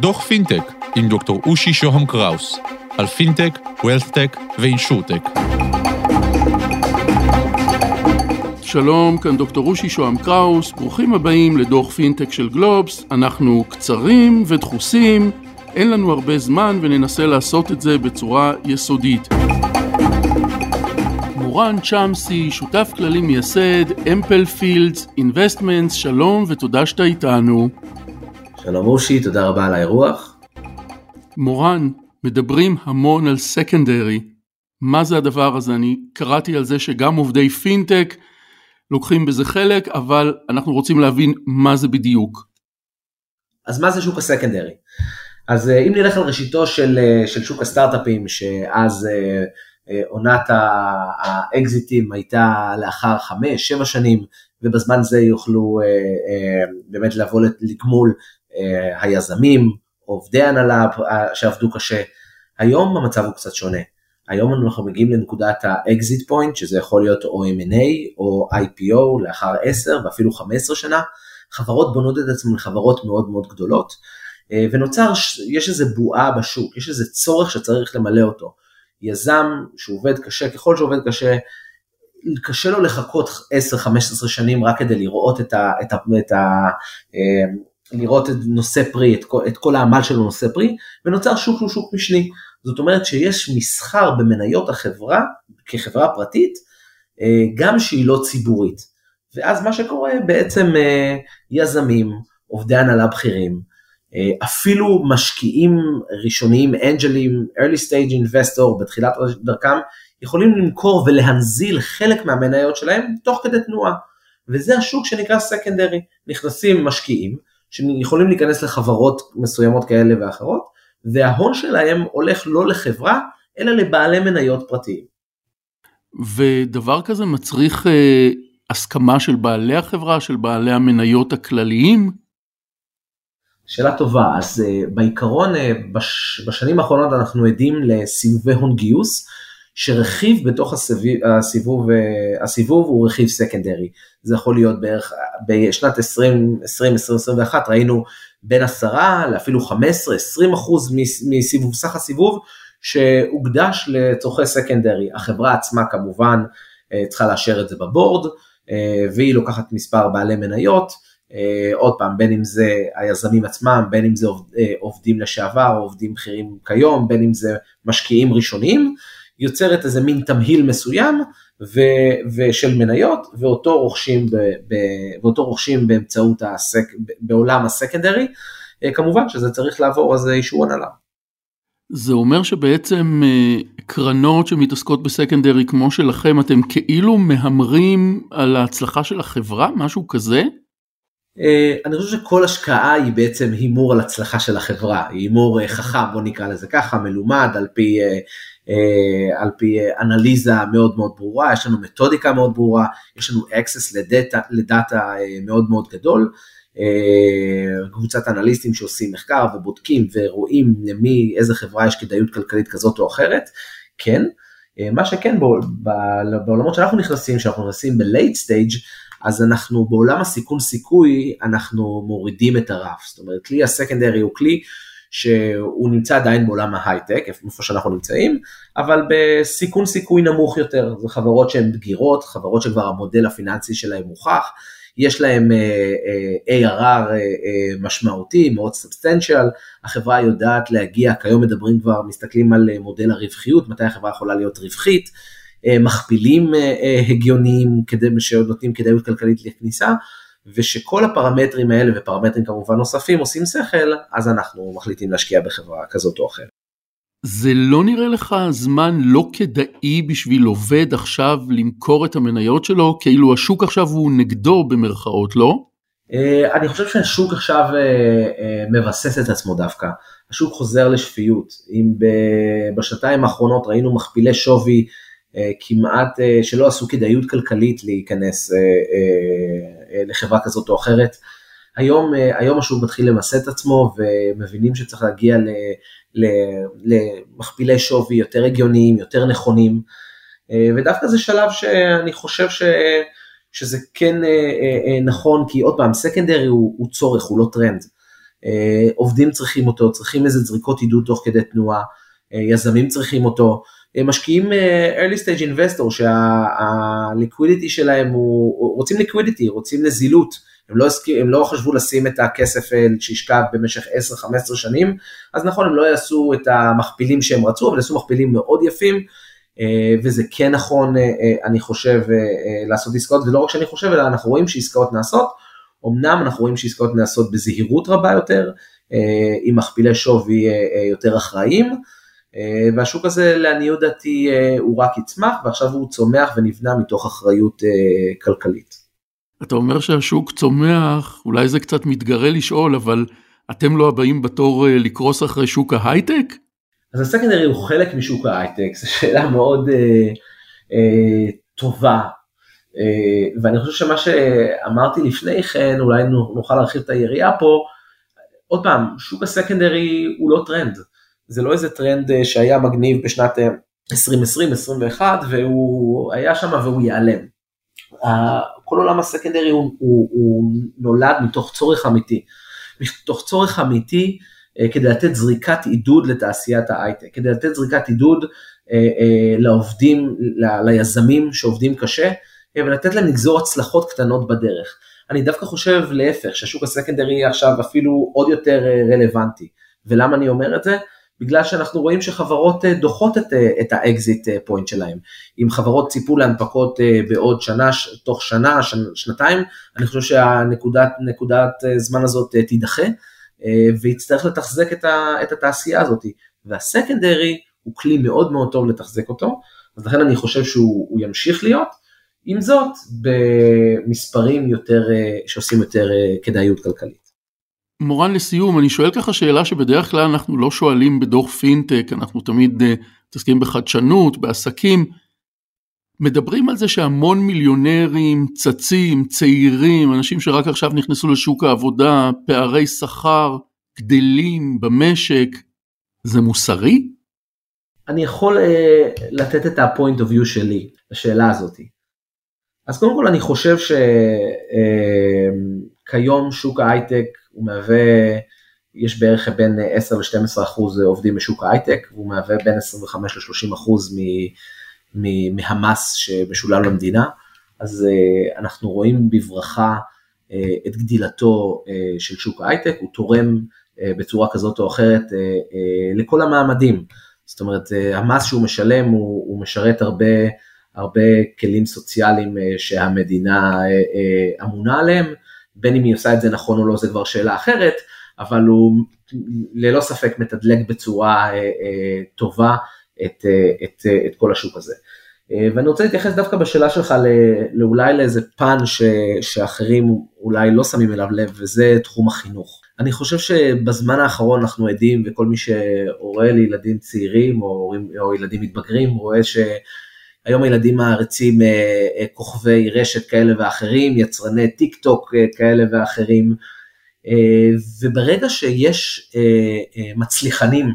דוח פינטק עם דוקטור אושי שוהם קראוס על פינטק, WealthTech ו InsurTech. שלום, כאן דוקטור אושי שוהם קראוס, ברוכים הבאים לדוח פינטק של גלובס. אנחנו קצרים ודחוסים, אין לנו הרבה זמן וננסה לעשות את זה בצורה יסודית. מורן צ'אמסי, שותף כללי מייסד, Ample Fields Investments, שלום ותודה שאתה איתנו. שלום אושי, תודה רבה על האירוח. מורן, מדברים המון על סקנדרי. מה זה הדבר הזה? אני קראתי על זה שגם עובדי פינטק לוקחים בזה חלק, אבל אנחנו רוצים להבין מה זה בדיוק. אז מה זה שוק הסקנדרי? אז אה, אם נלך על ראשיתו של, אה, של שוק הסטארט-אפים, שאז אה, עונת האקזיטים הייתה לאחר חמש, שבע שנים, ובזמן זה יוכלו באמת לבוא לגמול היזמים, עובדי הנהלה שעבדו קשה. היום המצב הוא קצת שונה. היום אנחנו מגיעים לנקודת ה exit point, שזה יכול להיות או M&A או IPO לאחר 10 ואפילו 15 שנה. חברות בונות את עצמן לחברות מאוד מאוד גדולות, ונוצר, יש איזה בועה בשוק, יש איזה צורך שצריך למלא אותו. יזם שעובד קשה, ככל שעובד קשה, קשה לו לחכות 10-15 שנים רק כדי לראות את ה... את ה, את ה לראות את נושא פרי, את כל, את כל העמל שלו נושא פרי, ונוצר שוק שהוא שוק משני. זאת אומרת שיש מסחר במניות החברה כחברה פרטית, גם שהיא לא ציבורית. ואז מה שקורה בעצם יזמים, עובדי הנהלה בכירים, אפילו משקיעים ראשוניים, אנג'לים, early stage investor בתחילת דרכם, יכולים למכור ולהנזיל חלק מהמניות שלהם תוך כדי תנועה. וזה השוק שנקרא סקנדרי, נכנסים משקיעים, שיכולים להיכנס לחברות מסוימות כאלה ואחרות, וההון שלהם הולך לא לחברה, אלא לבעלי מניות פרטיים. ודבר כזה מצריך אה, הסכמה של בעלי החברה, של בעלי המניות הכלליים? שאלה טובה, אז uh, בעיקרון uh, בש, בשנים האחרונות אנחנו עדים לסיבובי הון גיוס, שרכיב בתוך הסיבוב, הסיבוב, uh, הסיבוב הוא רכיב סקנדרי. זה יכול להיות בערך, בשנת 2020-2021 ראינו בין 10 לאפילו 15-20 אחוז מסיבוב, סך הסיבוב, שהוקדש לצורכי סקנדרי. החברה עצמה כמובן צריכה לאשר את זה בבורד, והיא לוקחת מספר בעלי מניות. Uh, עוד פעם, בין אם זה היזמים עצמם, בין אם זה עובד, uh, עובדים לשעבר, עובדים בכירים כיום, בין אם זה משקיעים ראשונים, יוצרת איזה מין תמהיל מסוים ו, ושל מניות, ואותו רוכשים, ב, ב, ואותו רוכשים באמצעות הסק, בעולם הסקנדרי, uh, כמובן שזה צריך לעבור איזה אישור הנהלה. זה אומר שבעצם קרנות שמתעסקות בסקנדרי כמו שלכם, אתם כאילו מהמרים על ההצלחה של החברה, משהו כזה? Uh, אני חושב שכל השקעה היא בעצם הימור על הצלחה של החברה, היא הימור uh, חכם, בוא נקרא לזה ככה, מלומד על פי, uh, על פי אנליזה מאוד מאוד ברורה, יש לנו מתודיקה מאוד ברורה, יש לנו access לדאטה, לדאטה מאוד מאוד גדול, קבוצת אנליסטים שעושים מחקר ובודקים ורואים למי, איזה חברה יש כדאיות כלכלית כזאת או אחרת, כן, מה שכן בעולמות שאנחנו נכנסים, שאנחנו נכנסים ב-late stage, אז אנחנו בעולם הסיכון סיכוי, אנחנו מורידים את הרף. זאת אומרת, כלי הסקנדרי הוא כלי שהוא נמצא עדיין בעולם ההייטק, איפה שאנחנו נמצאים, אבל בסיכון סיכוי נמוך יותר. זה חברות שהן בגירות, חברות שכבר המודל הפיננסי שלהן מוכח, יש להם uh, uh, ARR uh, משמעותי, מאוד סובסטנציאל, החברה יודעת להגיע, כיום מדברים כבר, מסתכלים על מודל הרווחיות, מתי החברה יכולה להיות רווחית. אה, מכפילים אה, אה, הגיוניים כדי, שנותנים כדאיות כלכלית לכניסה, ושכל הפרמטרים האלה ופרמטרים כמובן נוספים עושים שכל, אז אנחנו מחליטים להשקיע בחברה כזאת או אחרת. זה לא נראה לך זמן לא כדאי בשביל עובד עכשיו למכור את המניות שלו, כאילו השוק עכשיו הוא נגדו במרכאות, לא? אני חושב שהשוק עכשיו מבסס את עצמו דווקא, השוק חוזר לשפיות, אם בשנתיים האחרונות ראינו מכפילי שווי כמעט אה, שלא עשו כדאיות כלכלית להיכנס אה, לחברה כזאת או אחרת. היום, היום השוק מתחיל למסד את עצמו ומבינים שצריך להגיע למכפילי שווי יותר הגיוניים, יותר נכונים, ודווקא זה שלב שאני חושב ש, שזה כן נכון, כי עוד פעם, secondary הוא, הוא צורך, הוא לא טרנד. עובדים צריכים אותו, צריכים איזה זריקות עידוד תוך כדי תנועה, יזמים צריכים אותו, משקיעים early stage investor שה liquidity שלהם הוא, רוצים liquidity, רוצים נזילות. הם לא, הסכים, הם לא חשבו לשים את הכסף אה, שישכב במשך 10-15 שנים, אז נכון, הם לא יעשו את המכפילים שהם רצו, אבל יעשו מכפילים מאוד יפים, אה, וזה כן נכון, אה, אני חושב, לעשות עסקאות, ולא רק שאני חושב, אלא אנחנו רואים שעסקאות נעשות, אמנם אנחנו רואים שעסקאות נעשות בזהירות רבה יותר, עם מכפילי שווי יותר אחראיים, והשוק הזה לעניות דעתי הוא רק יצמח, ועכשיו הוא צומח ונבנה מתוך אחריות כלכלית. אתה אומר שהשוק צומח, אולי זה קצת מתגרה לשאול, אבל אתם לא הבאים בתור אה, לקרוס אחרי שוק ההייטק? אז ה secondary הוא חלק משוק ההייטק, זו שאלה מאוד אה, אה, טובה, אה, ואני חושב שמה שאמרתי לפני כן, אולי נוכל להרחיב את היריעה פה, עוד פעם, שוק ה secondary הוא לא טרנד, זה לא איזה טרנד אה, שהיה מגניב בשנת 2020-2021 אה, והוא היה שם והוא ייעלם. כל עולם ה secondary הוא, הוא, הוא נולד מתוך צורך אמיתי, מתוך צורך אמיתי אה, כדי לתת זריקת עידוד לתעשיית ההייטק, כדי לתת זריקת עידוד לעובדים, ל, ליזמים שעובדים קשה, ולתת להם לגזור הצלחות קטנות בדרך. אני דווקא חושב להפך, שהשוק ה secondary עכשיו אפילו עוד יותר רלוונטי. ולמה אני אומר את זה? בגלל שאנחנו רואים שחברות אה, דוחות את, אה, את ה exit point אה, שלהם. אם חברות ציפו להנפקות בעוד שנה, תוך שנה, שנתיים, אני חושב שהנקודת זמן הזאת תידחה, ויצטרך לתחזק את, ה, את התעשייה הזאת. והסקנדרי הוא כלי מאוד מאוד טוב לתחזק אותו, אז לכן אני חושב שהוא ימשיך להיות, עם זאת במספרים יותר, שעושים יותר כדאיות כלכלית. מורן לסיום אני שואל ככה שאלה שבדרך כלל אנחנו לא שואלים בדוח פינטק אנחנו תמיד uh, מתעסקים בחדשנות בעסקים. מדברים על זה שהמון מיליונרים צצים צעירים אנשים שרק עכשיו נכנסו לשוק העבודה פערי שכר גדלים במשק זה מוסרי? אני יכול uh, לתת את ה-point of view שלי לשאלה הזאת. אז קודם כל אני חושב שכיום uh, שוק ההייטק הוא מהווה, יש בערך בין 10 ל-12 אחוז עובדים בשוק ההייטק, והוא מהווה בין 25 ל-30 אחוז מהמס שמשולם למדינה, אז uh, אנחנו רואים בברכה uh, את גדילתו uh, של שוק ההייטק, הוא תורם בצורה כזאת או אחרת לכל המעמדים, זאת אומרת המס שהוא משלם הוא, הוא משרת הרבה, הרבה כלים סוציאליים שהמדינה אמונה עליהם, בין אם היא עושה את זה נכון או לא זה כבר שאלה אחרת, אבל הוא ללא ספק מתדלק בצורה אה, אה, טובה את, אה, את, את כל השוק הזה. ואני רוצה להתייחס דווקא בשאלה שלך לאולי לאיזה פן ש, שאחרים אולי לא שמים אליו לב, וזה תחום החינוך. אני חושב שבזמן האחרון אנחנו עדים, וכל מי שהורה לילדים צעירים או, או ילדים מתבגרים רואה ש... היום הילדים מעריצים אה, אה, כוכבי רשת כאלה ואחרים, יצרני טיק טוק אה, כאלה ואחרים, וברגע שיש מצליחנים,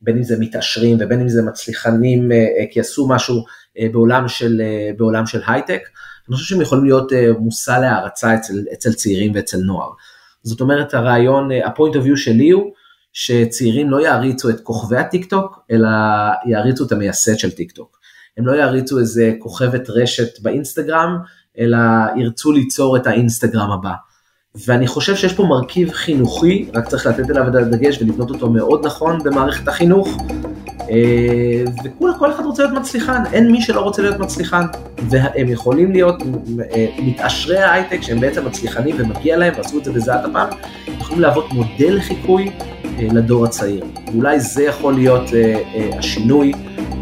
בין אם זה מתעשרים ובין אם זה מצליחנים כי עשו משהו בעולם של, בעולם של הייטק, אני חושב שהם יכולים להיות מושא להערצה אצל, אצל צעירים ואצל נוער. זאת אומרת הרעיון, ה point of view שלי הוא שצעירים לא יעריצו את כוכבי הטיק טוק, אלא יעריצו את המייסד של טיק טוק. הם לא יריצו איזה כוכבת רשת באינסטגרם, אלא ירצו ליצור את האינסטגרם הבא. ואני חושב שיש פה מרכיב חינוכי, רק צריך לתת אליו את הדגש ולבנות אותו מאוד נכון במערכת החינוך. אה, וכל אחד רוצה להיות מצליחן, אין מי שלא רוצה להיות מצליחן, והם יכולים להיות אה, מתעשרי ההייטק שהם בעצם מצליחנים ומגיע להם ועשו את זה בזעת אפם, יכולים להוות מודל לחיקוי אה, לדור הצעיר. ואולי זה יכול להיות השינוי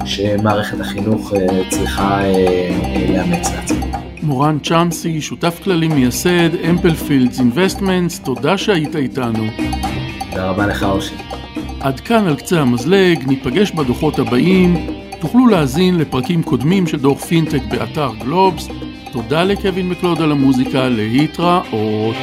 שמערכת החינוך אה, צריכה אה, אה, לאמץ לעצמה. מורן צ'אמסי, שותף כללי מייסד, Amplefields Investments, תודה שהיית איתנו. תודה רבה לך אושי. עד כאן על קצה המזלג, ניפגש בדוחות הבאים. תוכלו להאזין לפרקים קודמים של דוח פינטק באתר גלובס. תודה לקווין מקלוד על המוזיקה, להתראות.